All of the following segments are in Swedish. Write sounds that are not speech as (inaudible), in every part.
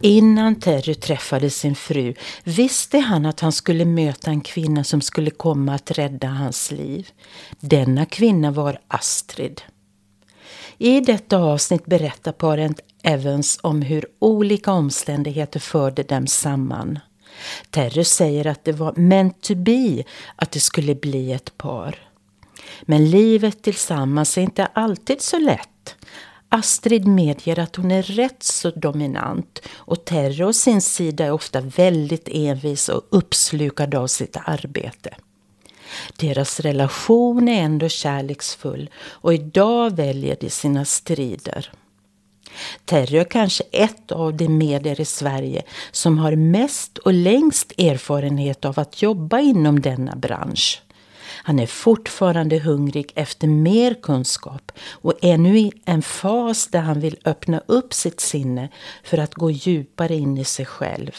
Innan Terry träffade sin fru visste han att han skulle möta en kvinna som skulle komma att rädda hans liv. Denna kvinna var Astrid. I detta avsnitt berättar paret Evans om hur olika omständigheter förde dem samman. Terry säger att det var meant to be att det skulle bli ett par. Men livet tillsammans är inte alltid så lätt. Astrid medger att hon är rätt så dominant och Terry å sin sida är ofta väldigt envis och uppslukad av sitt arbete. Deras relation är ändå kärleksfull och idag väljer de sina strider. Terry är kanske ett av de medier i Sverige som har mest och längst erfarenhet av att jobba inom denna bransch. Han är fortfarande hungrig efter mer kunskap och är nu i en fas där han vill öppna upp sitt sinne för att gå djupare in i sig själv.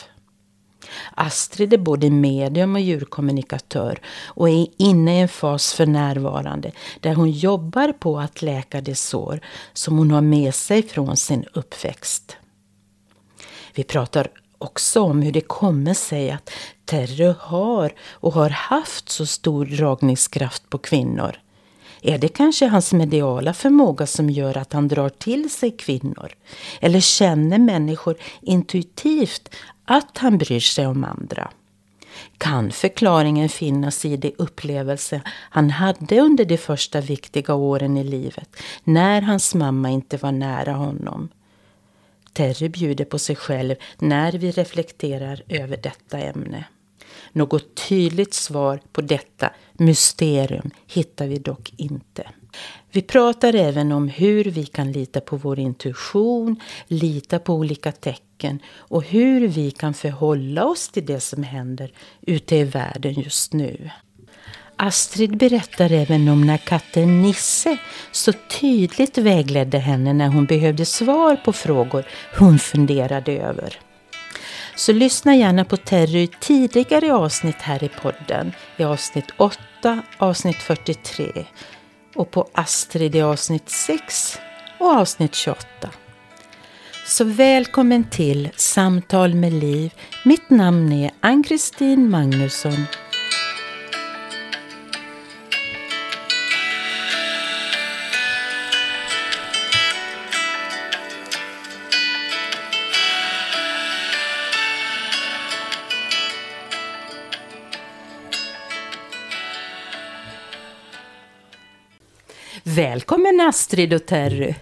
Astrid är både medium och djurkommunikatör och är inne i en fas för närvarande där hon jobbar på att läka de sår som hon har med sig från sin uppväxt. Vi pratar också om hur det kommer sig att Terry har och har haft så stor dragningskraft på kvinnor. Är det kanske hans mediala förmåga som gör att han drar till sig kvinnor? Eller känner människor intuitivt att han bryr sig om andra? Kan förklaringen finnas i de upplevelser han hade under de första viktiga åren i livet, när hans mamma inte var nära honom? Terry bjuder på sig själv när vi reflekterar över detta ämne. Något tydligt svar på detta mysterium hittar vi dock inte. Vi pratar även om hur vi kan lita på vår intuition, lita på olika tecken och hur vi kan förhålla oss till det som händer ute i världen just nu. Astrid berättar även om när katten Nisse så tydligt vägledde henne när hon behövde svar på frågor hon funderade över. Så lyssna gärna på Terry i tidigare avsnitt här i podden. I avsnitt 8, avsnitt 43 och på Astrid i avsnitt 6 och avsnitt 28. Så välkommen till Samtal med Liv. Mitt namn är Ann-Kristin Magnusson Välkommen Astrid och Terry.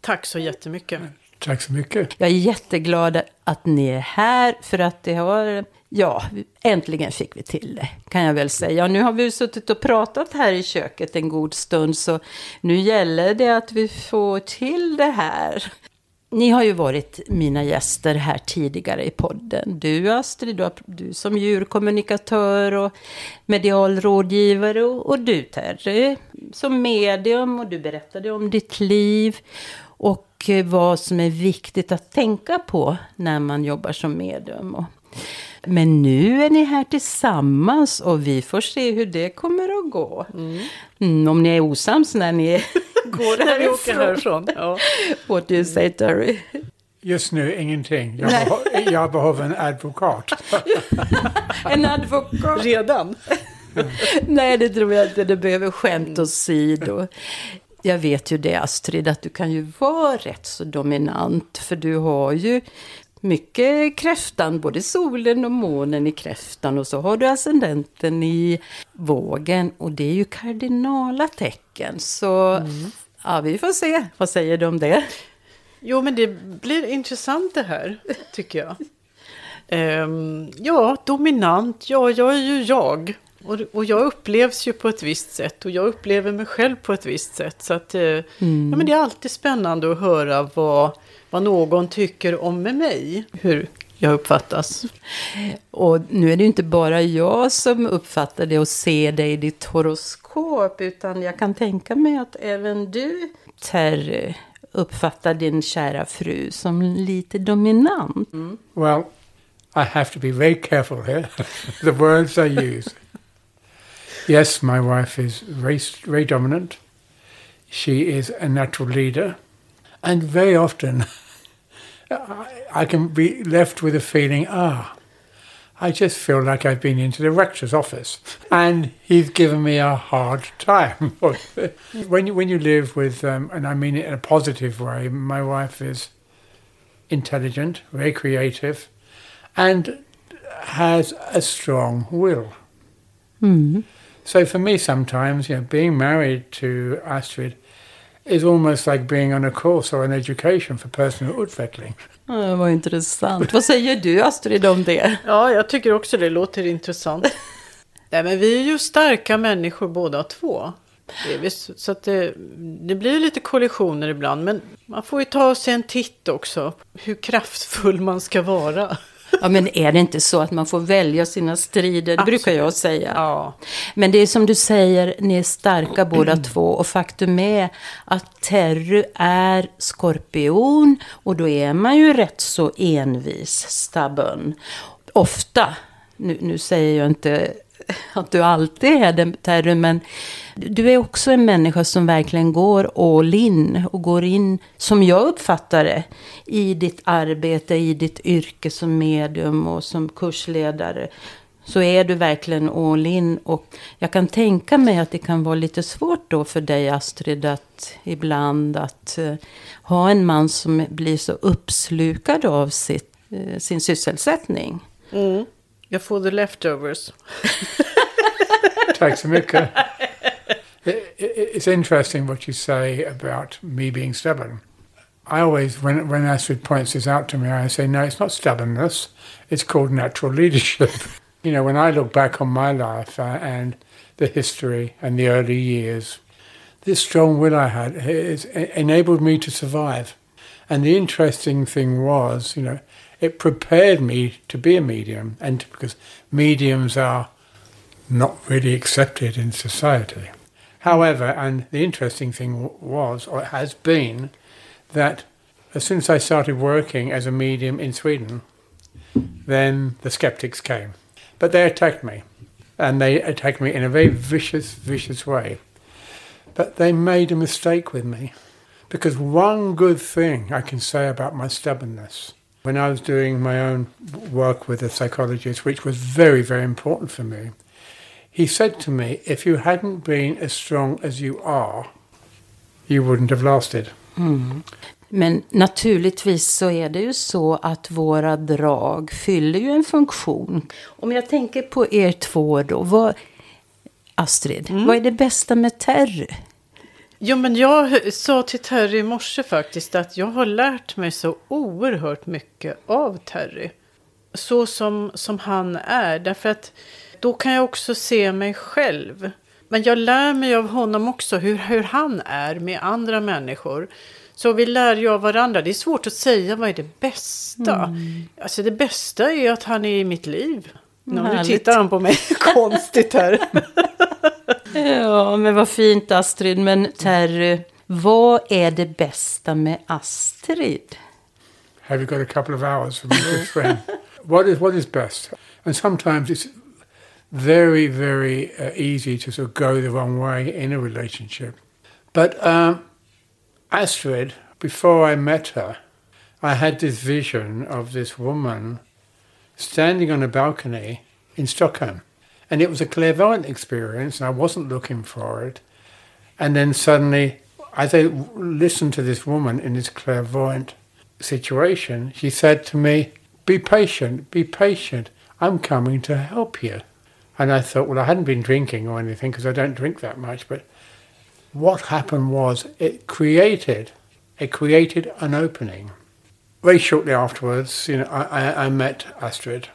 Tack så jättemycket. Tack så mycket. Jag är jätteglad att ni är här för att det har, ja, äntligen fick vi till det kan jag väl säga. Nu har vi suttit och pratat här i köket en god stund så nu gäller det att vi får till det här. Ni har ju varit mina gäster här tidigare i podden. Du Astrid, du, du som djurkommunikatör och medial rådgivare och, och du Terry som medium och du berättade om ditt liv och eh, vad som är viktigt att tänka på när man jobbar som medium. Och, men nu är ni här tillsammans och vi får se hur det kommer att gå. Mm. Mm, om ni är osams när ni (laughs) går åker härifrån. Ja. What do you say Terry? Just nu ingenting. Jag, behöver, jag behöver en advokat. (laughs) en advokat? Redan? (laughs) Nej, det tror jag inte. Det behöver skämt åsido. Jag vet ju det, Astrid, att du kan ju vara rätt så dominant. För du har ju mycket kräftan, både solen och månen i kräftan och så har du ascendenten i vågen och det är ju kardinala tecken. Så mm. ja, vi får se. Vad säger du om det? Jo, men det blir intressant det här, tycker jag. Um, ja, dominant. Ja, jag är ju jag. Och, och jag upplevs ju på ett visst sätt och jag upplever mig själv på ett visst sätt. Så att, mm. ja, men det är alltid spännande att höra vad, vad någon tycker om mig. Hur jag uppfattas. Och nu är det ju inte bara jag som uppfattar det och ser dig i ditt horoskop. Utan jag kan tänka mig att även du, Terry, uppfattar din kära fru som lite dominant. Mm. Well, I have to be very careful here. (laughs) the words I use. Yes, my wife is very, very dominant. She is a natural leader. And very often I can be left with a feeling, ah, I just feel like I've been into the rector's office and he's given me a hard time. (laughs) when, you, when you live with, um, and I mean it in a positive way, my wife is intelligent, very creative, and has a strong will. Mm. So for me, sometimes, you know, being married to Astrid is almost like being on a course or an education for personal utveckling. Ja, vad intressant. Vad säger du Astrid om det? Ja, jag tycker också det låter intressant. Nej, men vi är ju starka människor båda två. Så att det, det blir lite kollisioner ibland. Men man får ju ta sig en titt också. Hur kraftfull man ska vara. Ja, men är det inte så att man får välja sina strider? Det brukar jag säga. Ja. Men det är som du säger, ni är starka båda två. Och faktum är att Terry är skorpion. Och då är man ju rätt så envis, stubborn. Ofta, nu, nu säger jag inte (laughs) att du alltid är det, Terry, men du är också en människa som verkligen går all in och går in, som jag uppfattar det, i ditt arbete, i ditt yrke som medium och som kursledare. Så är du verkligen all in och jag kan tänka mig att det kan vara lite svårt då för dig Astrid att ibland att uh, ha en man som blir så uppslukad av sitt, uh, sin sysselsättning. Mm. Jag får the leftovers. (laughs) Tack så mycket. it's interesting what you say about me being stubborn. I always, when, when Astrid points this out to me, I say, no, it's not stubbornness. It's called natural leadership. (laughs) you know, when I look back on my life uh, and the history and the early years, this strong will I had enabled me to survive. And the interesting thing was, you know, it prepared me to be a medium, and because mediums are not really accepted in society. However, and the interesting thing was, or has been, that as soon as I started working as a medium in Sweden, then the skeptics came. But they attacked me, and they attacked me in a very vicious, vicious way. But they made a mistake with me. Because one good thing I can say about my stubbornness, when I was doing my own work with a psychologist, which was very, very important for me, He said to me, if you hadn't been as strong as you are, you wouldn't have lasted. Mm. Men naturligtvis så är det ju så att våra drag fyller ju en funktion. Om jag tänker på er två då. Vad, Astrid, mm. vad är det bästa med Terry? Jo, men jag sa till Terry i morse faktiskt att jag har lärt mig så oerhört mycket av Terry. Så som, som han är. Därför att då kan jag också se mig själv. Men jag lär mig av honom också hur, hur han är med andra människor. Så vi lär ju av varandra. Det är svårt att säga vad är det bästa. Mm. Alltså det bästa är att han är i mitt liv. Mm, nu tittar han på mig (laughs) konstigt här. (laughs) ja, men vad fint Astrid. Men Terry, vad är det bästa med Astrid? Have you got a couple of hours for good friend? what is what is best? And sometimes it's very, very uh, easy to sort of go the wrong way in a relationship. But um, Astrid, before I met her, I had this vision of this woman standing on a balcony in Stockholm. And it was a clairvoyant experience, and I wasn't looking for it. And then suddenly, as I listened to this woman in this clairvoyant situation, she said to me, Be patient, be patient. I'm coming to help you. And I thought, well, I hadn't been drinking or anything because I don't drink that much. But what happened was it created, it created an opening. Very shortly afterwards, you know, I, I, I met Astrid.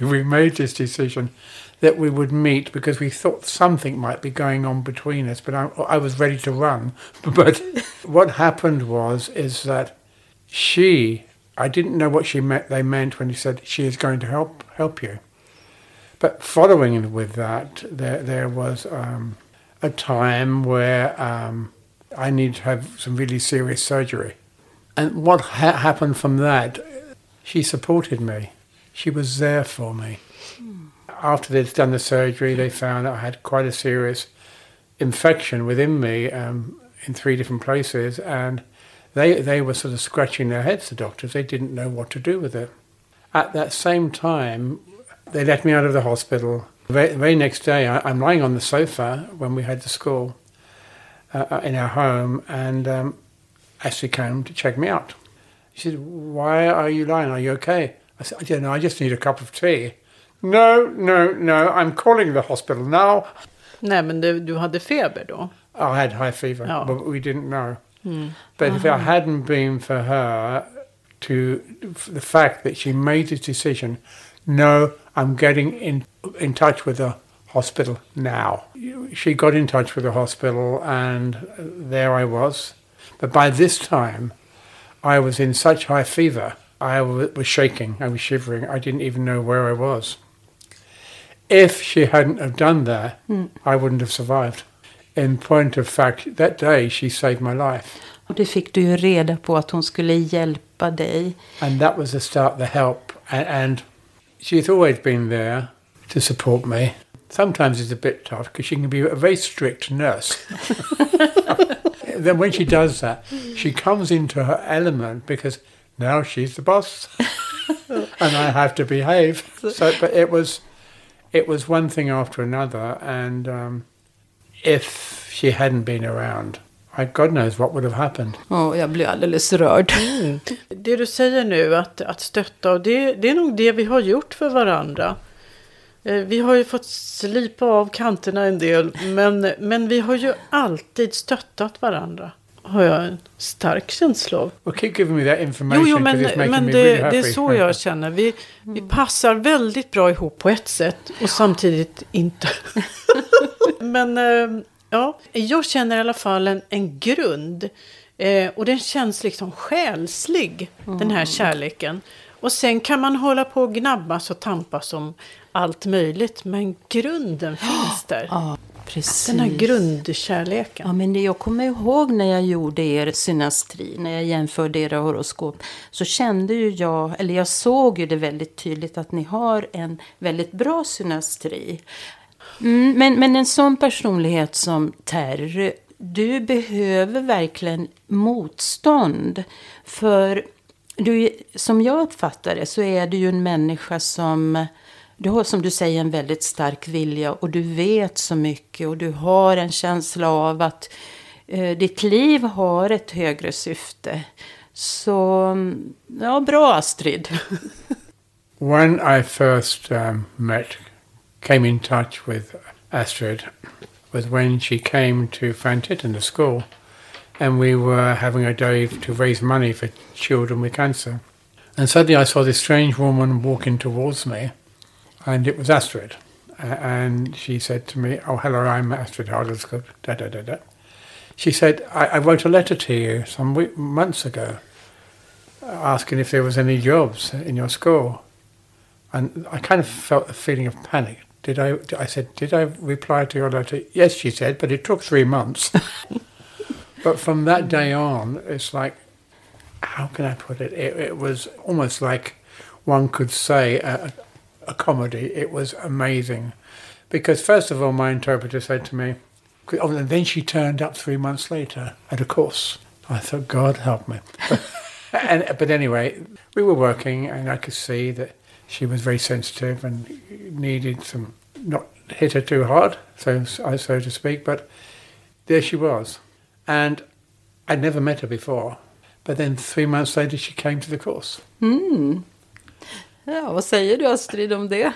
We made this decision that we would meet because we thought something might be going on between us, but I, I was ready to run. (laughs) But what happened was is that she, I didn't know what she meant. They meant when he said she is going to help help you. But following with that, there there was um, a time where um, I needed to have some really serious surgery, and what ha- happened from that, she supported me. She was there for me. After they'd done the surgery, they found I had quite a serious infection within me um, in three different places, and they they were sort of scratching their heads. The doctors they didn't know what to do with it. At that same time, they let me out of the hospital. The very, very next day, I, I'm lying on the sofa when we had the school uh, in our home, and um, Ashley came to check me out. She said, "Why are you lying? Are you okay?" I said, "I don't know. I just need a cup of tea." No, no, no. I'm calling the hospital now. Nej, men du, du hade feber då? I had high fever, Oh. but we didn't know. Mm. But if it hadn't been for her, to the fact that she made this decision, no, I'm getting in in touch with the hospital now. She got in touch with the hospital, and there I was. But by this time, I was in such high fever. I was shaking. I was shivering. I didn't even know where I was. If she hadn't have done that, hmm. I wouldn't have survived. In point of fact, that day she saved my life. Och det fick du ju reda på att hon skulle hjälpa dig. And that was the start, the help. And, and she's always been there to support me. Sometimes it's a bit tough because she can be a very strict nurse. (laughs) then when she does that, she comes into her element because now she's the boss, (laughs) and I have to behave. So, but it was, it was one thing after another, and um, if she hadn't been around, I, God knows what would have happened. Ja, jag blir alldeles rörd. Det du säger nu att, att stötta, och det, det är nog det vi har gjort för varandra. Eh, Vi har ju fått slipa av kanterna en del, men, men vi har ju alltid stöttat varandra. Har jag en stark känsla av. Well, keep giving me that information Jo, jo, men, men me det, really det är så jag känner. Vi, vi passar väldigt bra ihop på ett sätt och samtidigt inte. (laughs) men eh, ja, jag känner i alla fall en, en grund. Eh, och den känns liksom själslig, den här kärleken. Och sen kan man hålla på och gnabbas och tampas om allt möjligt. Men grunden finns där. (gasps) Ja, precis. Den här grundkärleken. Ja, men jag kommer ihåg när jag gjorde er synastri, när jag jämförde era horoskop. Så kände ju jag, eller jag såg ju det väldigt tydligt att ni har en väldigt bra synastri. Mm, men, men en sån personlighet som Terry, du behöver verkligen motstånd. För du, som jag uppfattar det så är du ju en människa som du har som du säger en väldigt stark vilja och du vet så mycket och du har en känsla av att eh, ditt liv har ett högre syfte. Så, mm, ja, bra Astrid. (laughs) When I first um, met, came in touch with Astrid, was when she came to Fantitten, the school, and we were having a day to raise money for children with cancer. And suddenly I saw this strange woman walking towards me, and it was Astrid. And she said to me, Oh, hello, I'm Astrid Hardelskog, da da da da. She said, I, I wrote a letter to you some week, months ago asking if there was any jobs in your school. And I kind of felt a feeling of panic. Did I? I said, did I reply to your letter? Yes, she said, but it took three months. (laughs) but from that day on, it's like, how can I put it? It, it was almost like one could say a, a comedy. It was amazing, because first of all, my interpreter said to me, "Oh, and then she turned up three months later at a course." I thought, God help me. (laughs) and but anyway, we were working, and I could see that she was very sensitive and needed some not hit her too hard, so so to speak. But there she was, and I'd never met her before. But then three months later she came to the course. Hmm. Ja, vad säger du Astrid om det?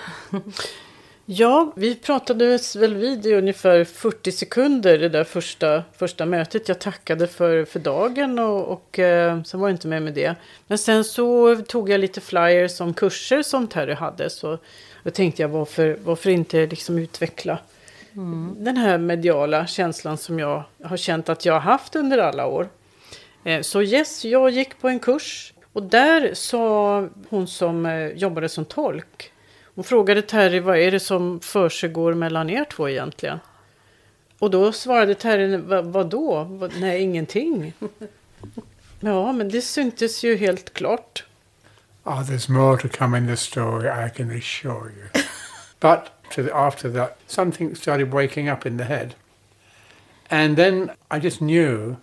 Ja, vi pratade väl vid i ungefär 40 sekunder det där första, första mötet. Jag tackade för, för dagen och, och eh, sen var det inte mer med det. Men sen så tog jag lite flyers om kurser som Terry hade. Så då tänkte jag varför, varför inte liksom utveckla den här mediala känslan som jag har känt att jag har haft under alla år. Eh, så yes, jag gick på en kurs och där sa hon som eh, jobbade som tolk hon frågade Terry vad är det som försiggår mellan er två egentligen? Och då svarade Terry, "Va- vadå? Vad- Nej, ingenting. (laughs) Ja, men det syntes ju helt klart. Oh, there's more to come in the story, I can assure you. (laughs) but the, after that, something started waking up in the head. And then I just knew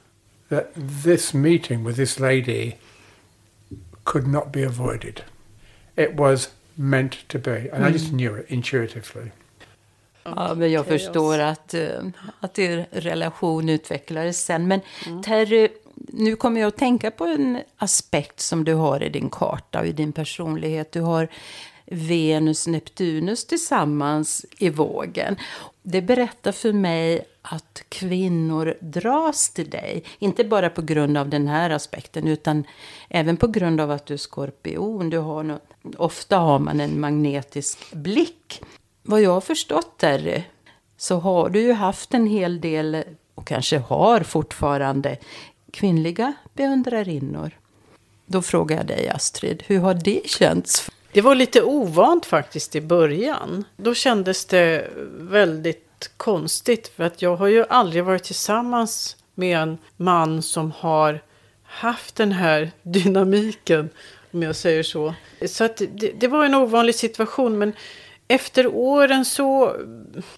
that this meeting with this lady could not be avoided. It was meant to be. And I just knew it intuitively. Ja, men jag förstår att, eh, att er relation utvecklades sen. Men Terry, nu kommer jag att tänka på en aspekt som du har i din karta och i din personlighet. Du har Venus Neptunus tillsammans i vågen. Det berättar för mig att kvinnor dras till dig. Inte bara på grund av den här aspekten utan även på grund av att du är skorpion. Du har något, ofta har man en magnetisk blick. Vad jag har förstått Terry så har du ju haft en hel del och kanske har fortfarande kvinnliga beundrarinnor. Då frågar jag dig Astrid, hur har det känts? Det var lite ovant faktiskt i början. Då kändes det väldigt konstigt. För att jag har ju aldrig varit tillsammans med en man som har haft den här (laughs) dynamiken. Om jag säger så. Så att det, det var en ovanlig situation. Men efter åren så,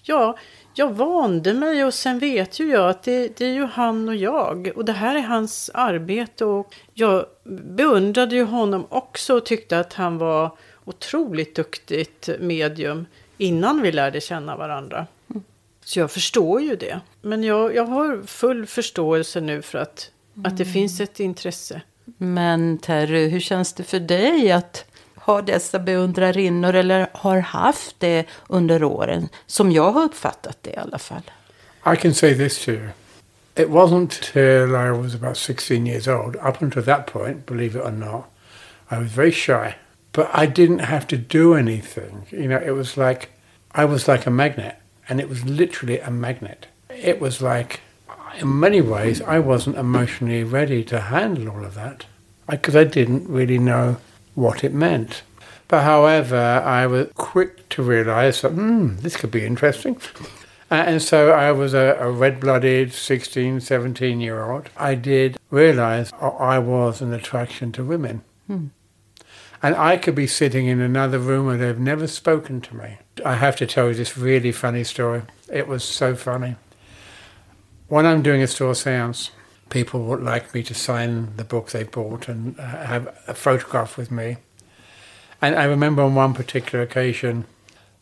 ja, jag vande mig och sen vet ju jag att det, det är ju han och jag. Och det här är hans arbete och jag beundrade ju honom också och tyckte att han var otroligt duktigt medium innan vi lärde känna varandra. Så jag förstår ju det. Men jag, jag har full förståelse nu för att, att det finns ett intresse. Men Terry, hur känns det för dig att ha dessa beundrarinnor eller har haft det under åren? Som jag har uppfattat det i alla fall. I can say this to you. It wasn't till I was about 16 years old. Up until that point, believe it or not, I was very shy. But I didn't have to do anything. You know, it was like I was like a magnet, and it was literally a magnet. It was like, in many ways, I wasn't emotionally ready to handle all of that because I didn't really know what it meant. But however, I was quick to realize that, hmm, this could be interesting. (laughs) Uh, and so I was a, a red blooded 16, 17 year old. I did realize I was an attraction to women. And I could be sitting in another room and they've never spoken to me. I have to tell you this really funny story. It was so funny. When I'm doing a store seance, people would like me to sign the book they bought and uh, have a photograph with me. And I remember on one particular occasion,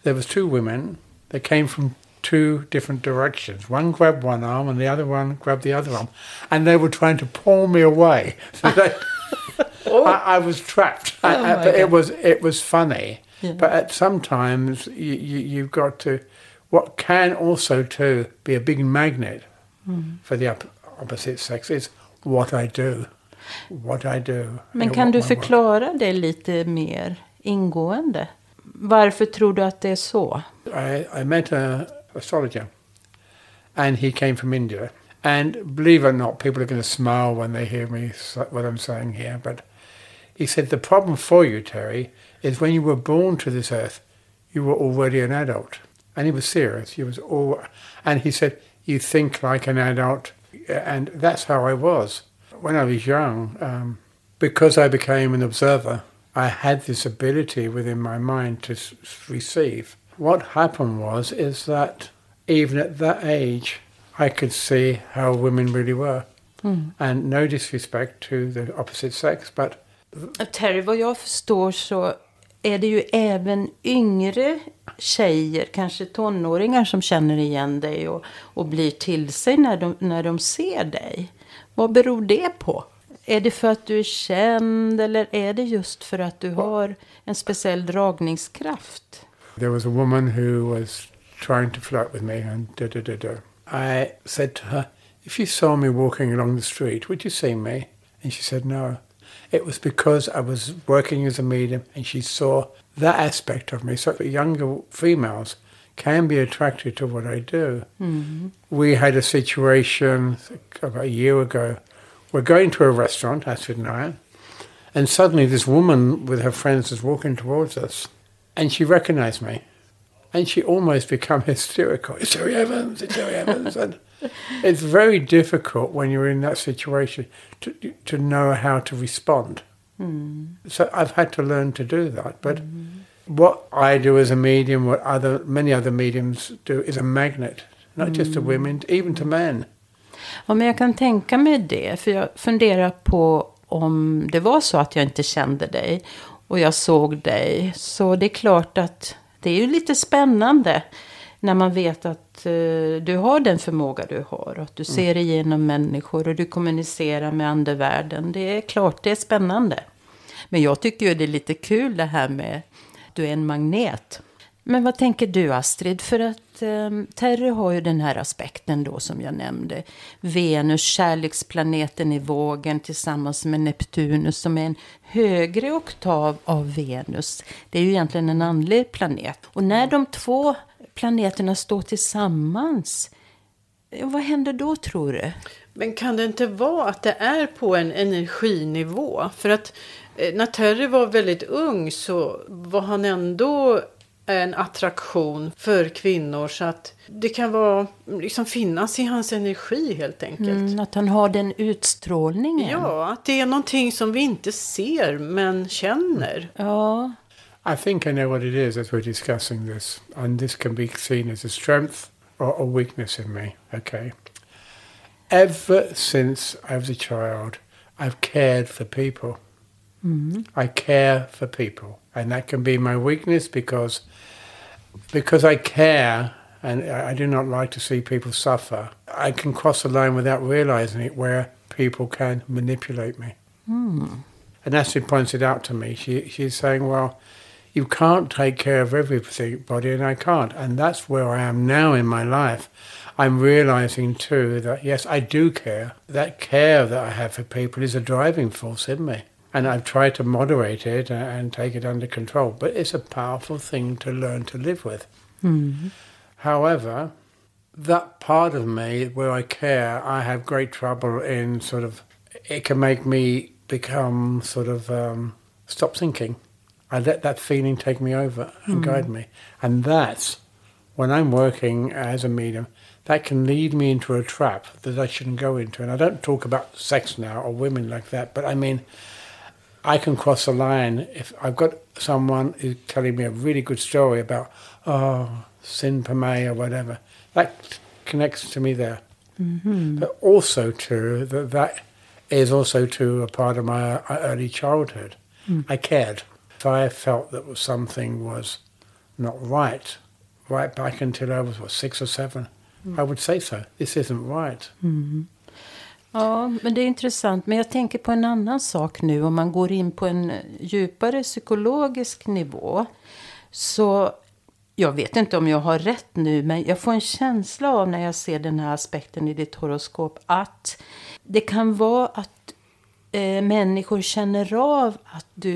there was two women. They came from two different directions. One grabbed one arm and the other one grabbed the other arm, and they were trying to pull me away. (laughs) So they, (laughs) I, I was trapped. I- I- but it was it was funny. But at sometimes you, you you've got to. What can also too be a big magnet for the opposite sex is what I do. What I do. Men kan du my work- det lite mer ingående? Varför tror du att det är så? I, I met a astrologer, and he came from India. And believe it or not, people are going to smile when they hear me what I'm saying here. But he said the problem for you, Terry, is when you were born to this earth, you were already an adult, and he was serious. He was all, and he said you think like an adult, and that's how I was when I was young. Um, because I became an observer, I had this ability within my mind to s- receive. What happened was is that even at that age, I could see how women really were, and no disrespect to the opposite sex, but Terry, vad jag förstår så är det ju även yngre tjejer, kanske tonåringar som känner igen dig och, och blir till sig när de, när de ser dig. Vad beror det på? Är det för att du är känd eller är det just för att du har en speciell dragningskraft? There was a woman who was trying to flirt with me and da da da da. I said to her, if you saw me walking along the street, would you see me? And she said no. It was because I was working as a medium and she saw that aspect of me. So the younger females can be attracted to what I do. Mm-hmm. We had a situation about a year ago. We're going to a restaurant, I and I, and suddenly this woman with her friends is walking towards us and she recognized me. And she almost became (laughs) hysterical. It's Terry Evans, it's Terry Evans. and it's very difficult when you're in that situation to, to know how to respond. So I've had to learn to do that. But what I do as a medium, what other many other mediums do, is a magnet, not just to women, even to men. Ja, men jag kan tänka mig det. För jag funderar på om det var så att jag inte kände dig och jag såg dig. Så det är klart att det är ju lite spännande när man vet att eh, du har den förmåga du har. Och att du ser igenom människor och du kommunicerar med andevärlden. Det är klart, det är spännande. Men jag tycker ju det är lite kul det här med att du är en magnet. Men vad tänker du Astrid? För att eh, Terry har ju den här aspekten då som jag nämnde. Venus, kärleksplaneten i vågen tillsammans med Neptunus som är en högre oktav av Venus. Det är ju egentligen en andlig planet. Och när de två planeterna står tillsammans, vad händer då tror du? Men kan det inte vara att det är på en energinivå? För att eh, när Terry var väldigt ung så var han ändå en attraktion för kvinnor. Så att det kan vara, liksom finnas i hans energi helt enkelt. Mm, att han har den utstrålningen. Ja, att det är någonting som vi inte ser men känner. ja. I think I know what it is as we're discussing this, and this can be seen as a strength or a weakness in me. Okay. Ever since I was a child, I've cared for people. Mm-hmm. I care for people, and that can be my weakness because because I care and I do not like to see people suffer. I can cross a line without realizing it, where people can manipulate me. Hmm. And Astrid points it out to me. She, she's saying, well, you can't take care of everybody, and I can't. And that's where I am now in my life. I'm realizing too that, yes, I do care. That care that I have for people is a driving force in me. And I've tried to moderate it and, take it under control. But it's a powerful thing to learn to live with. However, that part of me where I care, I have great trouble in sort of, it can make me become sort of um, stop thinking. I let that feeling take me over and mm. guide me. And that's when I'm working as a medium, that can lead me into a trap that I shouldn't go into. And I don't talk about sex now or women like that, but I mean, I can cross a line if I've got someone who's telling me a really good story about, oh, Sin Pamay or whatever. That connects to me there. Mm-hmm. But also too, that that is also too a part of my uh, early childhood. Mm. I cared. If I felt that something was not right, right back until I was what, six or seven, I would say so. This isn't right. Ja, men det är intressant. Men jag tänker på en annan sak nu. Om man går in på en djupare psykologisk nivå. Så jag vet inte om jag har rätt nu. Men jag får en känsla av när jag ser den här aspekten i ditt horoskop. Att det kan vara att eh, människor känner av att du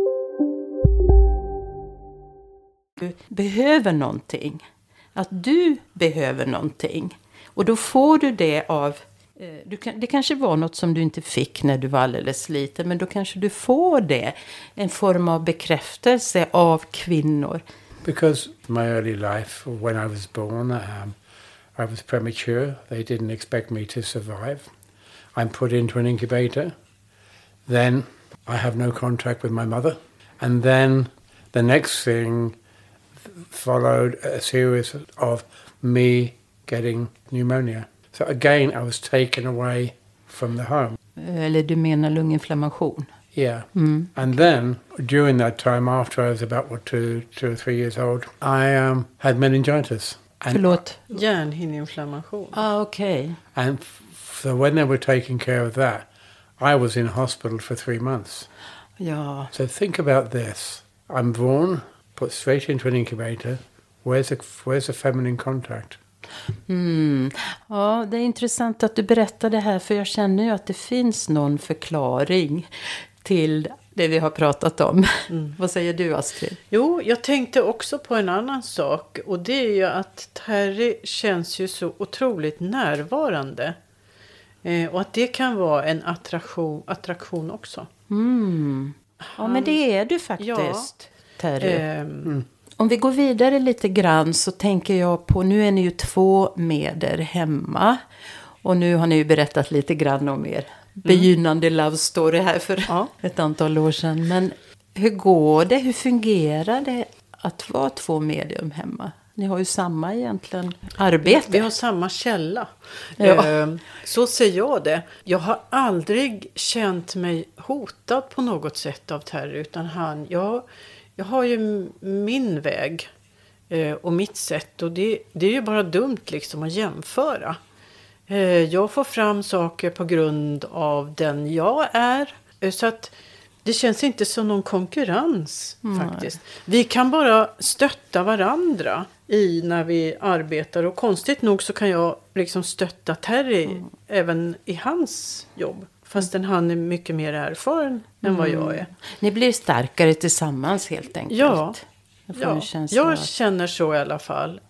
Du behöver någonting. Att du behöver någonting. Och då får du det av... Eh, du kan, det kanske var något som du inte fick när du var alldeles liten. Men då kanske du får det. En form av bekräftelse av kvinnor. Because my early life, when I was born, um, I was premature. They didn't expect me to survive. I'm put into an incubator. Then I have no contact with my mother. And then the next thing followed a series of me getting pneumonia. So again, I was taken away from the home. Eller du menar lunginflammation? Yeah. And then during that time, after I was about what two, two or three years old, I um, had meningitis. And, Förlåt? Hjärnhinneinflammation. Ah, okej. And f- so when they were taking care of that, I was in hospital for three months. Ja. So think about this: I'm born, put straight into an incubator. Where's the where's the feminine contact? Mm. Ja, det är intressant att du berättar det här. För jag känner ju att det finns någon förklaring till det vi har pratat om. (laughs) Vad säger du Astrid? Jo, jag tänkte också på en annan sak. Och det är ju att Terry känns ju så otroligt närvarande. Eh, och att det kan vara en attraktion, attraktion också. Mm. Ja, men det är du faktiskt, Ja. Terry. Ehm, Om vi går vidare lite grann så tänker jag på, nu är ni ju två med er hemma. Och nu har ni ju berättat lite grann om er begynnande love story här för Ja. (laughs) ett antal år sedan. Men hur går det? Hur fungerar det att vara två medium hemma? Ni har ju samma egentligen arbete. Vi har samma källa. Ja. Ehm, Så ser jag det. Jag har aldrig känt mig hotad på något sätt av Terry. Utan han, jag, jag har ju min väg eh, och mitt sätt. Och det, det är ju bara dumt liksom att jämföra. Eh, Jag får fram saker på grund av den jag är. Eh, Så att det känns inte som någon konkurrens faktiskt. Vi kan bara stötta varandra i när vi arbetar. Och konstigt nog så kan jag liksom stötta Terry även i hans jobb. Fastän han är mycket mer erfaren än vad jag är. Ni blir starkare tillsammans helt enkelt. Ja. Ja, jag Mm. känner så i alla fall.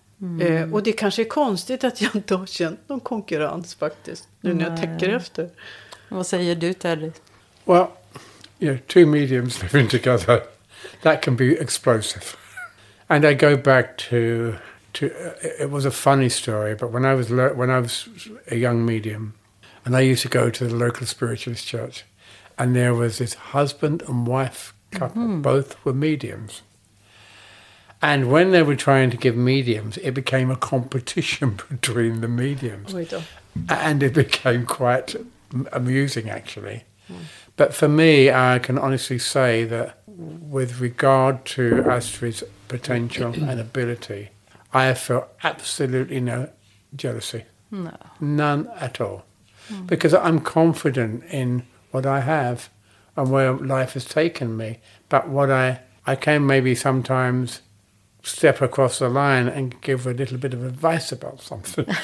Eh, och det kanske är konstigt att jag inte har känt någon konkurrens faktiskt. Nu när jag tänker efter. Vad säger du Terry? Well, you know, two mediums living together, that can be explosive. And I go back to to uh, it was a funny story, but when I was when I was a young medium, and I used to go to the local spiritualist church, and there was this husband and wife couple, mm-hmm. both were mediums. And when they were trying to give mediums, it became a competition (laughs) between the mediums då. and it became quite amusing actually. Hmm. But for me, I can honestly say that with regard to Astrid's potential (clears throat) and ability, I have felt absolutely no jealousy, No. none at all, because I'm confident in what I have and where life has taken me. But what I I can maybe sometimes step across the line and give a little bit of advice about something. (laughs)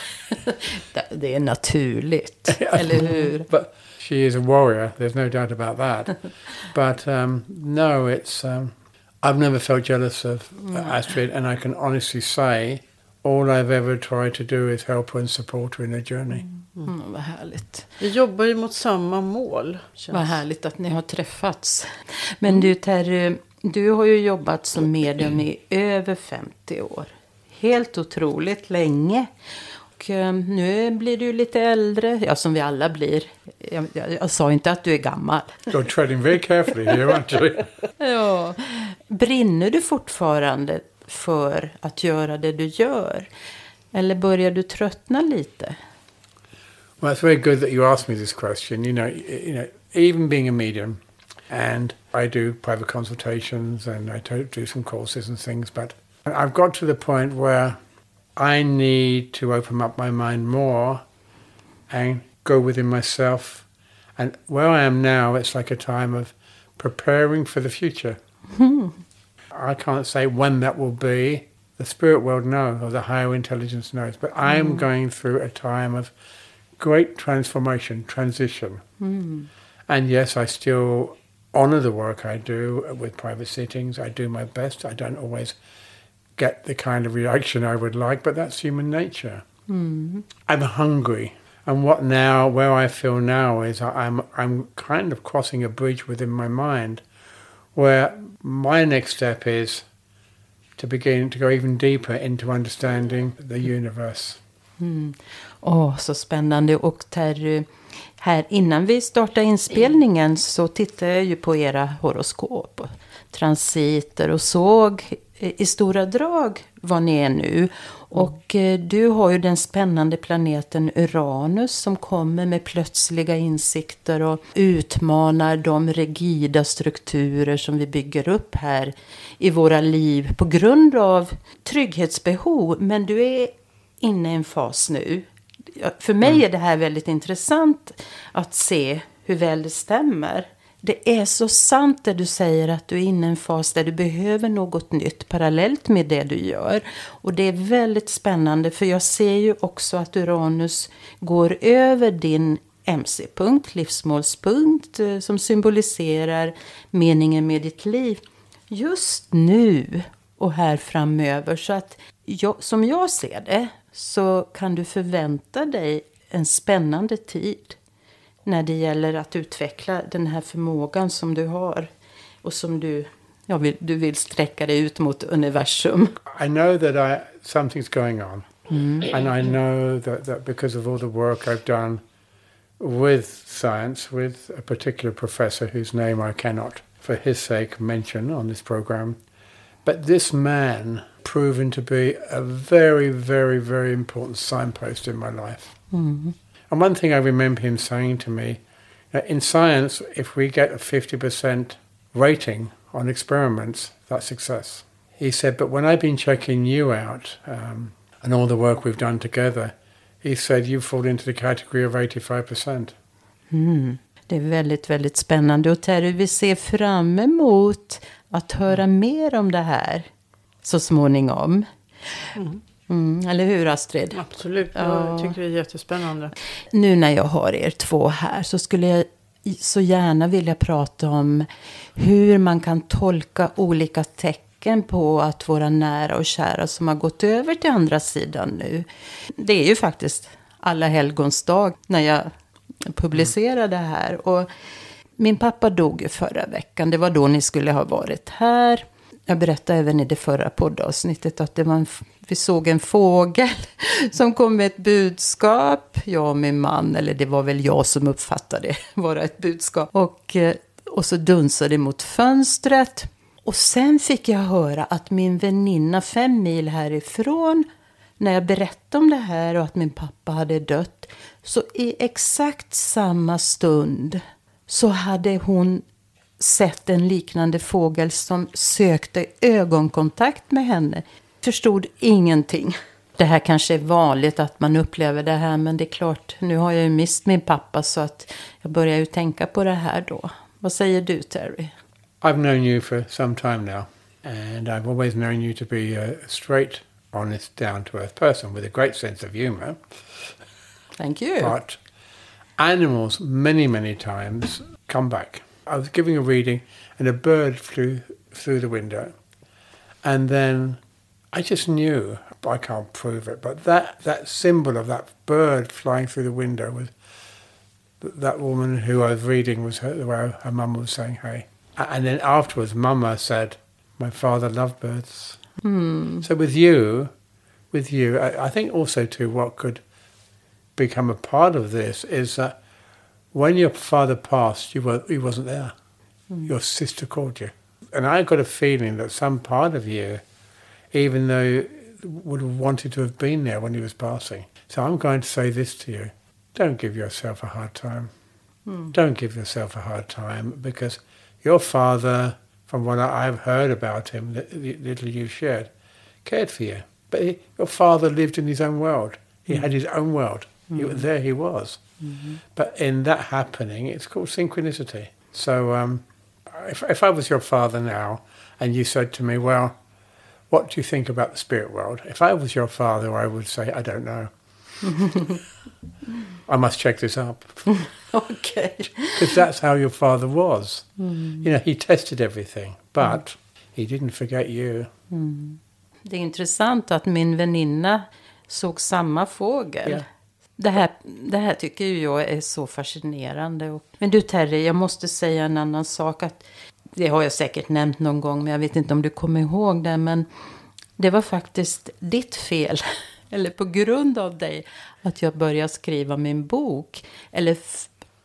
Det- är naturligt, (laughs) eller hur? But she is a warrior. There's no doubt about that. (laughs) but um, no, it's. Um, I've never felt jealous of uh, Astrid, and I can honestly say all I've ever tried to do is help her and support her in her journey. Mm, vad härligt. Vi jobbar ju mot samma mål. känns- Vad härligt att ni har träffats. Men du Terry, du har ju jobbat som medium i över 50 år. Helt otroligt länge. Och eh, nu blir du lite äldre, ja som vi alla blir. Jag, jag, jag sa inte att du är gammal. You're treading very carefully here, aren't you? (laughs) Ja. Brinner du fortfarande för att göra det du gör? Eller börjar du tröttna lite? Well, it's very good that you asked me this question. You know, you know, even being a medium, and I do private consultations and I do do some courses and things, but I've got to the point where I need to open up my mind more and go within myself. And where I am now, it's like a time of preparing for the future. Hmm. I can't say when that will be. The spirit world knows, or the higher intelligence knows. But I am hmm. going through a time of great transformation, transition. Hmm. And yes, I still honor the work I do with private sittings. I do my best. I don't always get the kind of reaction I would like, but that's human nature. Hmm. I'm hungry. And what now, where I feel now is I'm, I'm kind of crossing a bridge within my mind where my next step is to begin to go even deeper into understanding the universe. Hmm. Åh, så spännande. Och Terry, här innan vi startar inspelningen så tittade jag ju på era horoskop och transiter och såg eh, i stora drag var ni är nu. Och eh, du har ju den spännande planeten Uranus som kommer med plötsliga insikter och utmanar de rigida strukturer som vi bygger upp här i våra liv på grund av trygghetsbehov. Men du är inne i en fas nu. För mig är det här väldigt intressant att se hur väl det stämmer. Det är så sant det du säger att du är inne i en fas där du behöver något nytt parallellt med det du gör. Och det är väldigt spännande för jag ser ju också att Uranus går över din MC-punkt, livsmålspunkt, eh, som symboliserar meningen med ditt liv. Just nu och här framöver. Så att jag, som jag ser det så kan du förvänta dig en spännande tid när det gäller att utveckla den här förmågan som du har och som du, ja, vill, du vill sträcka dig ut mot universum. I know that I, something's going on. And I know that, that because of all the work I've done with science, with a particular professor whose name I cannot, for his sake, mention on this program. But this man proven to be a very, very, very important signpost in my life. And one thing I remember him saying to me in science, if we get a 50% rating on experiments, that's success. He said, but when I've been checking you out um, and all the work we've done together, he said, you fall into the category of 85%. Det är väldigt, väldigt spännande. Och Terry, vi ser fram emot att höra mer om det här så småningom. Mm, eller hur Astrid? Absolut, Ja. jag tycker det är jättespännande. Nu när jag har er två här så skulle jag så gärna vilja prata om hur man kan tolka olika tecken på att våra nära och kära som har gått över till andra sidan nu. Det är ju faktiskt alla helgons dag när jag publicerar det här. Och min pappa dog ju förra veckan. Det var då ni skulle ha varit här. Jag berättade även i det förra poddavsnittet att det var en, vi såg en fågel (laughs) som kom med ett budskap. Jag och min man, eller det var väl jag som uppfattade (laughs) det vara ett budskap. Och, eh, och så dunsade det mot fönstret. Och sen fick jag höra att min väninna fem mil härifrån, när jag berättade om det här och att min pappa hade dött, så i exakt samma stund så hade hon sett en liknande fågel som sökte ögonkontakt med henne. Förstod ingenting. Det här kanske är vanligt att man upplever det här, men det är klart, nu har jag ju mist min pappa så att jag börjar ju tänka på det här då. Vad säger du Terry? I've known you for some time now, and I've always known you to be a straight, honest, down to earth person with a great sense of humour. Thank you. But animals, many, many times, come back. I was giving a reading, and a bird flew through the window. And then I just knew, I can't prove it, but that, that symbol of that bird flying through the window was that woman who I was reading was her, where her mum was saying, hey. And then afterwards, Mama said, my father loved birds. Hmm. So with you, with you, I, I think also too what could become a part of this is that when your father passed, you were he wasn't there. Hmm. Your sister called you, and I got a feeling that some part of you, even though would have wanted to have been there when he was passing. So I'm going to say this to you: don't give yourself a hard time. Hmm. Don't give yourself a hard time because your father, from what I've heard about him, the the little you shared, cared for you. But he, your father lived in his own world. He hmm. had his own world. He, there he was. Mm-hmm. But in that happening, it's called synchronicity. So um, if, if I was your father now and you said to me, well, what do you think about the spirit world? If I was your father, I would say, I don't know. (laughs) I must check this up. (laughs) Okej. Because that's how your father was. Mm. You know, he tested everything, but mm. he didn't forget you. Mm. Det är intressant att min väninna såg samma fågel. Ja. Det, här, det här tycker ju jag är så fascinerande. Men du Terry, jag måste säga en annan sak. Att, det har jag säkert nämnt någon gång, men jag vet inte om du kommer ihåg det. Men det var faktiskt ditt fel, (laughs) eller på grund av dig, att jag började skriva min bok. Eller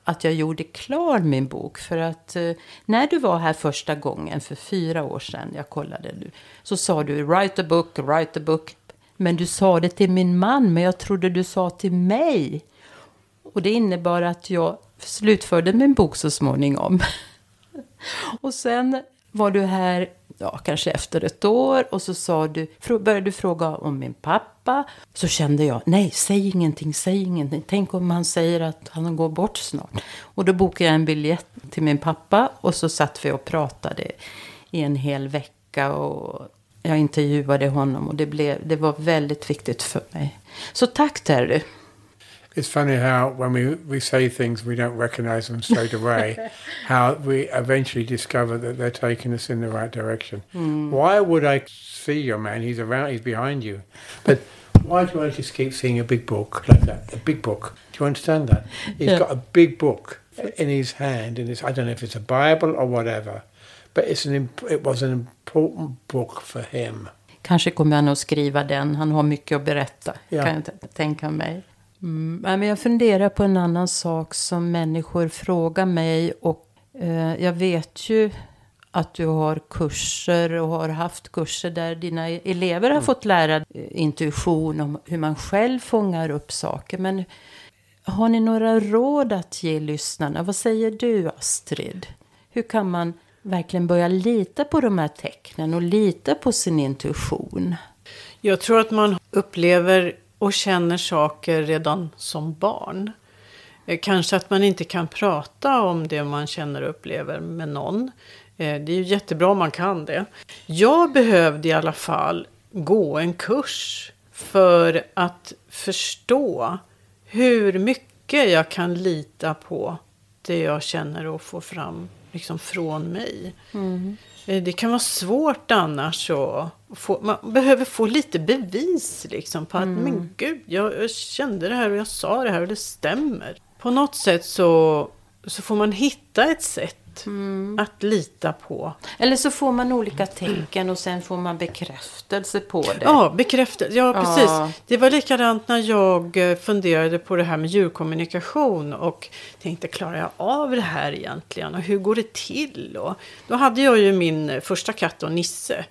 att jag gjorde klar min bok. För att eh, när du var här första gången, för fyra år sedan, jag kollade nu, så sa du write a book, write a book. Men du sa det till min man, men jag trodde du sa till mig. Och det innebar att jag slutförde min bok så småningom. (laughs) Och sen var du här, ja, kanske efter ett år och så sa du, började du fråga om min pappa. Så kände jag, nej, säg ingenting, säg ingenting. Tänk om han säger att han går bort snart. Och då bokade jag en biljett till min pappa och så satt vi och pratade i en hel vecka. Och jag intervjuade honom och det, blev, det var väldigt viktigt för mig. Så tack Terry. It's funny how when we, we say things we don't recognize them straight away, (laughs) how we eventually discover that they're taking us in the right direction. Mm. Why would I see your man? He's around, he's behind you. But why do I just keep seeing a big book like that? A big book. Do you understand that? He's Yeah. got a big book in his hand, and it's, I don't know if it's a Bible or whatever, but it's an it was an important book for him. Kanske kommer han att skriva den. Han har mycket att berätta. Ja. Kan jag tänka mig. Mm. Men jag funderar på en annan sak som människor frågar mig. Och eh, jag vet ju att du har kurser och har haft kurser där dina elever har fått lära eh, intuition om hur man själv fångar upp saker. Men har ni några råd att ge lyssnarna? Vad säger du Astrid? Hur kan man verkligen börja lita på de här tecknen och lita på sin intuition? Jag tror att man upplever och känner saker redan som barn. Eh, kanske att man inte kan prata om det man känner och upplever med någon. Eh, det är ju jättebra om man kan det. Jag behövde i alla fall gå en kurs för att förstå hur mycket jag kan lita på det jag känner och får fram liksom från mig. Eh, Det kan vara svårt annars att få, man behöver få lite bevis liksom på att men gud, jag, jag kände det här och jag sa det här och det stämmer. På något sätt så, så får man hitta ett sätt att lita på. Eller så får man olika tecken och sen får man bekräftelse på det. Ja, bekräftelse. Ja, Ja. precis. Det var likadant när jag eh, funderade på det här med djurkommunikation och tänkte, klarar jag av det här egentligen? Och hur går det till? Och då hade jag ju min eh, första katt, då, Nisse,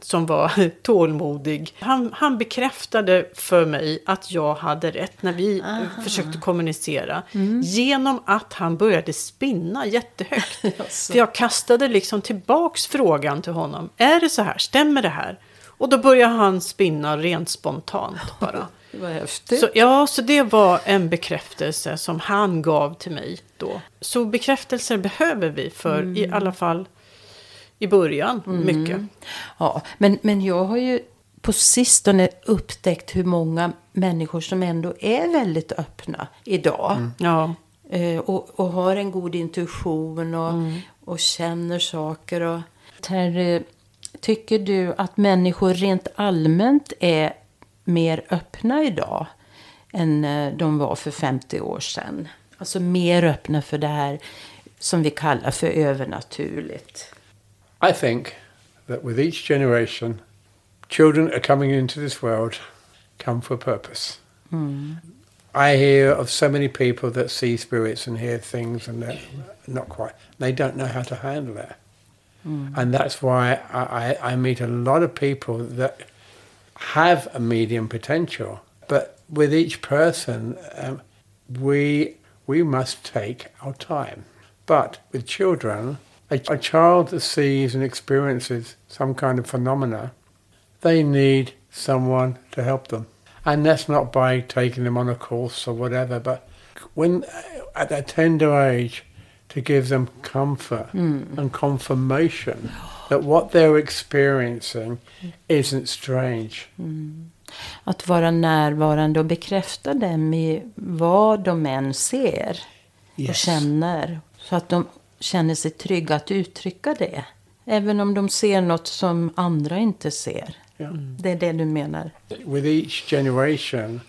som var (laughs) tålmodig. Han, han bekräftade för mig att jag hade rätt när vi eh, försökte kommunicera. Genom att han började spinna jättehögt. (laughs) För jag kastade liksom tillbaks frågan till honom. Är det så här? Stämmer det här? Och då började han spinna rent spontant bara. (laughs) Det var häftigt. Så, ja, så det var en bekräftelse som han gav till mig då. Så bekräftelser behöver vi för i alla fall i början mycket. Ja, men, men jag har ju på sistone upptäckt hur många människor som ändå är väldigt öppna idag. Ja. Eh, och, och har en god intuition och, och känner saker. Och, Terry, tycker du att människor rent allmänt är mer öppna idag än eh, de var för 50 år sedan? Alltså mer öppna för det här som vi kallar för övernaturligt. I think that with each generation, children are coming into this world come for a purpose. I hear of so many people that see spirits and hear things and they're not quite, they don't know how to handle it. And that's why I, I, I meet a lot of people that have a medium potential. But with each person, um, we, we must take our time. But with children, a, a child that sees and experiences some kind of phenomena, they need someone to help them. And that's not by taking them on a course or whatever, but when at that tender age, to give them comfort hmm. and confirmation that what they're experiencing isn't strange. Hmm. Att vara närvarande och bekräfta dem i vad de än ser och känner. Så att de känner sig trygga att uttrycka det. Även om de ser något som andra inte ser. Yeah. Det är det du menar? With each generation,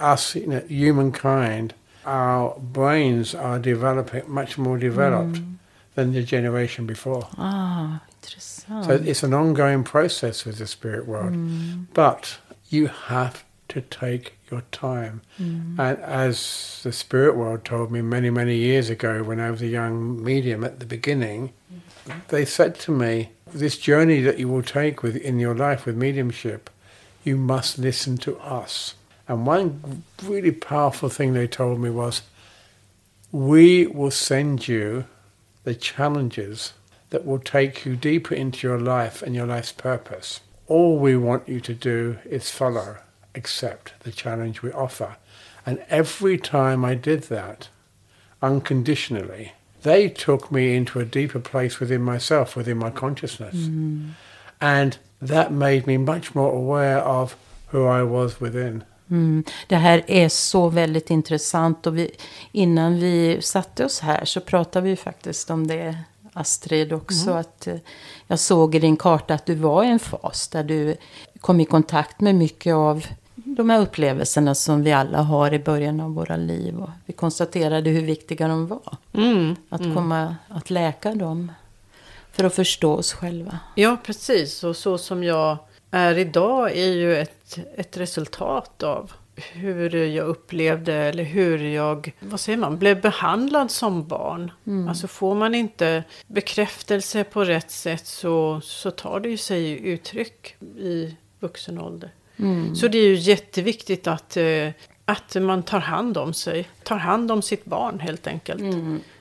us, you know, humankind, our brains are developing much more developed than the generation before. Ah, intressant. So it's an ongoing process with the spirit world. But you have to take your time. Mm. And as the spirit world told me many, many years ago when I was a young medium at the beginning, they said to me, this journey that you will take with in your life with mediumship, you must listen to us. And one really powerful thing they told me was, we will send you the challenges that will take you deeper into your life and your life's purpose. All we want you to do is follow, accept the challenge we offer. And every time I did that, unconditionally, they took me into a deeper place within myself, within my consciousness. And that made me much more aware of who I was within. Mm. Det här är så väldigt intressant. Och vi, innan vi satte oss här så pratade vi faktiskt om det, Astrid, också. Att eh, jag såg i din karta att du var i en fas där du kom i kontakt med mycket av de här upplevelserna som vi alla har i början av våra liv. Och vi konstaterade hur viktiga de var. Mm. Att komma att läka dem. För att förstå oss själva. Ja, precis. Och så som jag är idag är ju ett, ett resultat av hur jag upplevde eller hur jag, vad säger man, blev behandlad som barn. Alltså får man inte bekräftelse på rätt sätt så, så tar det ju sig uttryck i vuxen ålder. Så det är ju jätteviktigt att, eh, att man tar hand om sig. Tar hand om sitt barn helt enkelt.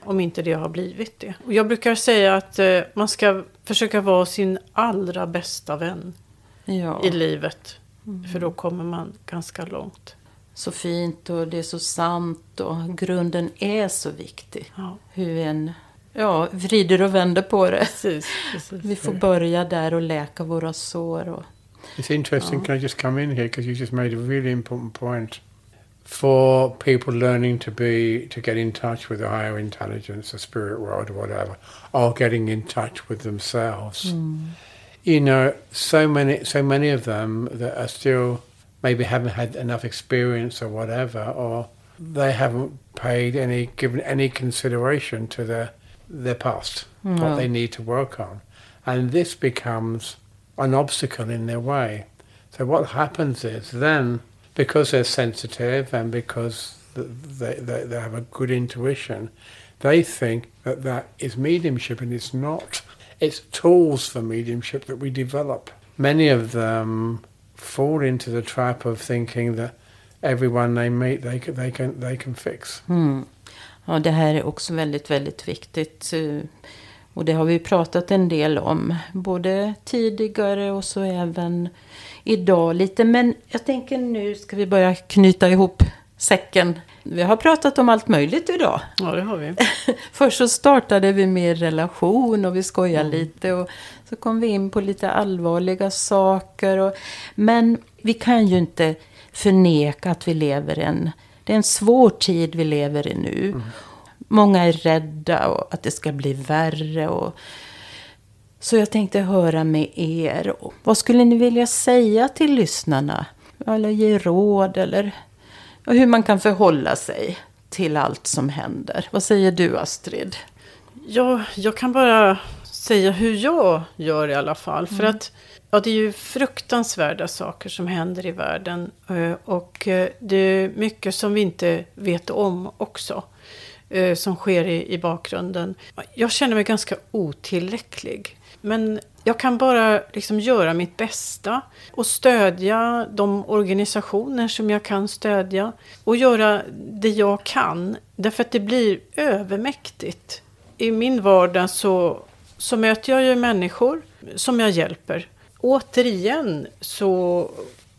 Om inte det har blivit det. Och jag brukar säga att eh, man ska försöka vara sin allra bästa vän Ja. i livet. För då kommer man ganska långt. Så fint och det är så sant och grunden är så viktig. Ja, Hur än ja, vrider och vänder på det. precis. precis. Vi får börja där och läka våra sår. Och, It's interesting. Oh. Can I just come in here? Because you just made a really important point. For people learning to be to get in touch with the higher intelligence, the spirit world, or whatever, or getting in touch with themselves. Hmm. You know, so many, so many of them that are still maybe haven't had enough experience or whatever, or they haven't paid any given any consideration to their their past, what hmm. they need to work on, and this becomes an obstacle in their way. So what happens is then, because they're sensitive and because they, they, they have a good intuition, they think that that is mediumship and it's not. It's tools for mediumship that we develop. Many of them fall into the trap of thinking that everyone they meet they can, they can, they can fix. mm. Ja, det här är också väldigt, väldigt viktigt. Och det har vi pratat en del om. Både tidigare och så även idag lite. Men jag tänker nu ska vi börja knyta ihop säcken. Vi har pratat om allt möjligt idag. Ja, det har vi. (laughs) Först så startade vi med relation och vi skojade lite. Och så kom vi in på lite allvarliga saker. Och, men vi kan ju inte förneka att vi lever i en... Det är en svår tid vi lever i nu. Många är rädda och att det ska bli värre. Och, så jag tänkte höra med er. Vad skulle ni vilja säga till lyssnarna? Eller ge råd eller hur man kan förhålla sig till allt som händer. Vad säger du Astrid? Ja, jag kan bara säga hur jag gör i alla fall. För att ja, det är ju fruktansvärda saker som händer i världen. eh, Och eh, det är mycket som vi inte vet om också eh, Som sker i, i bakgrunden. Jag känner mig ganska otillräcklig. Men jag kan bara liksom göra mitt bästa och stödja de organisationer som jag kan stödja. Och göra det jag kan. Därför att det blir övermäktigt. I min vardag så, så möter jag ju människor som jag hjälper. Återigen så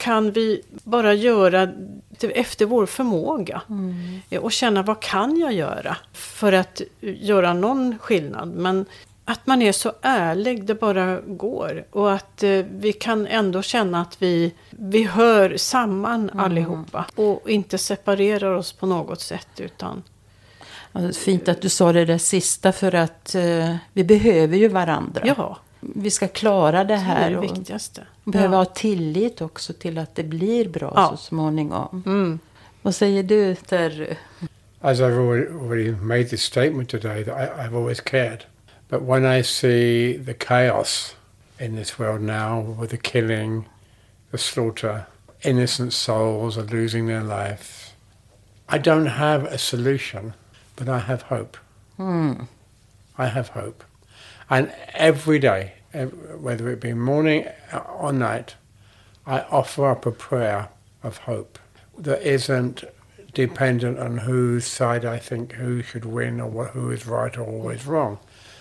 kan vi bara göra efter vår förmåga. Och känna vad kan jag göra för att göra någon skillnad. Men att man är så ärlig det bara går. Och att eh, vi kan ändå känna att vi, vi hör samman allihopa. Och inte separerar oss på något sätt. utan... Fint att du sa det där sista för att eh, vi behöver ju varandra. Ja, Vi ska klara det det är här. det och viktigaste. behöver Ja. ha tillit också till att det blir bra Ja. så småningom. Mm. Vad säger du Terry? As I've already, already made this statement today, that I, I've always cared. But when I see the chaos in this world now, with the killing, the slaughter, innocent souls are losing their lives, I don't have a solution, but I have hope. I have hope. And every day, whether it be morning uh, or night, I offer up a prayer of hope that isn't dependent on whose side I think who should win or who is right or always wrong.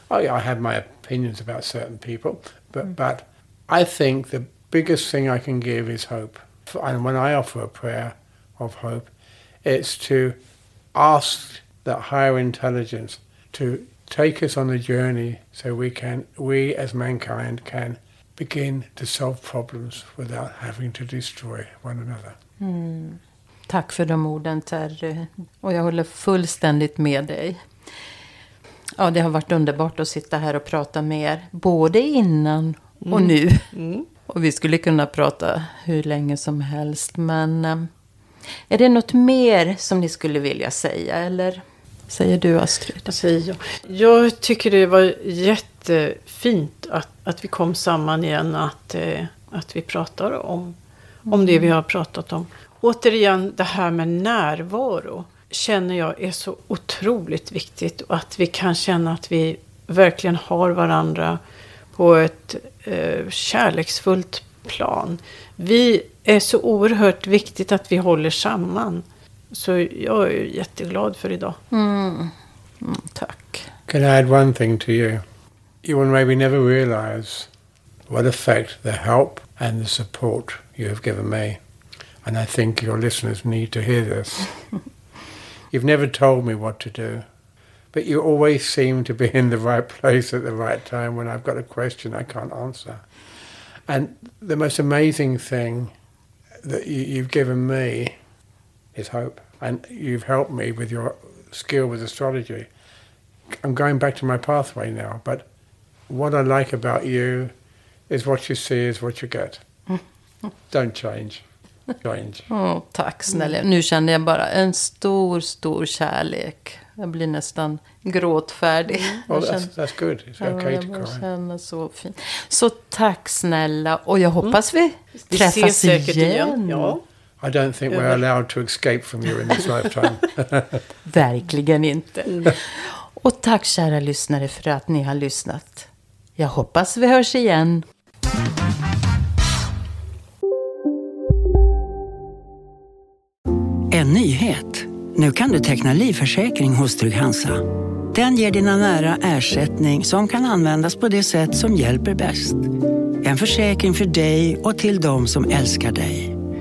Oh, yeah, I have my opinions about certain people, but, mm. but I think the biggest thing I can give is hope. And when I offer a prayer of hope, it's to ask that higher intelligence to take us on a journey so we can, we as mankind can begin to solve problems without having to destroy one another. Tack för de orden Terry. Och jag håller fullständigt med dig. Ja, det har varit underbart att sitta här och prata med er. Både innan och nu. Och vi skulle kunna prata hur länge som helst. Men eh, är det något mer som ni skulle vilja säga? Eller säger du Astrid? Vad säger jag? Jag tycker det var jättefint att, att vi kom samman igen. Att, eh, att vi pratar om, om det vi har pratat om. Återigen, det här med närvaro känner jag är så otroligt viktigt. Och att vi kan känna att vi verkligen har varandra på ett eh, kärleksfullt plan. Vi är så oerhört viktigt att vi håller samman. Så jag är jätteglad för idag. Mm, tack. Can I add one thing to you? You will maybe never realize what effect the help and the support you have given me. And I think your listeners need to hear this. (laughs) You've never told me what to do, but you always seem to be in the right place at the right time when I've got a question I can't answer. And the most amazing thing that you, you've given me is hope. And you've helped me with your skill with astrology. I'm going back to my pathway now, but what I like about you is what you see is what you get. (laughs) Don't change. Change. (laughs) Åh, tack snälla. Nu känner jag bara en stor, stor kärlek. Jag blir nästan gråtfärdig. Well, Jag that's, that's good. It's Ja, okay jag to cry. känner så fint. Så tack snälla. Och jag hoppas vi Vi träffas ses säkert igen. igen. Ja. I don't think we're allowed to escape from you in this lifetime. (laughs) Verkligen inte. Och tack kära lyssnare för att ni har lyssnat. Jag hoppas vi hörs igen. En nyhet. Nu kan du teckna livförsäkring hos Trygg-Hansa. Den ger dina nära ersättning som kan användas på det sätt som hjälper bäst. En försäkring för dig och till de som älskar dig.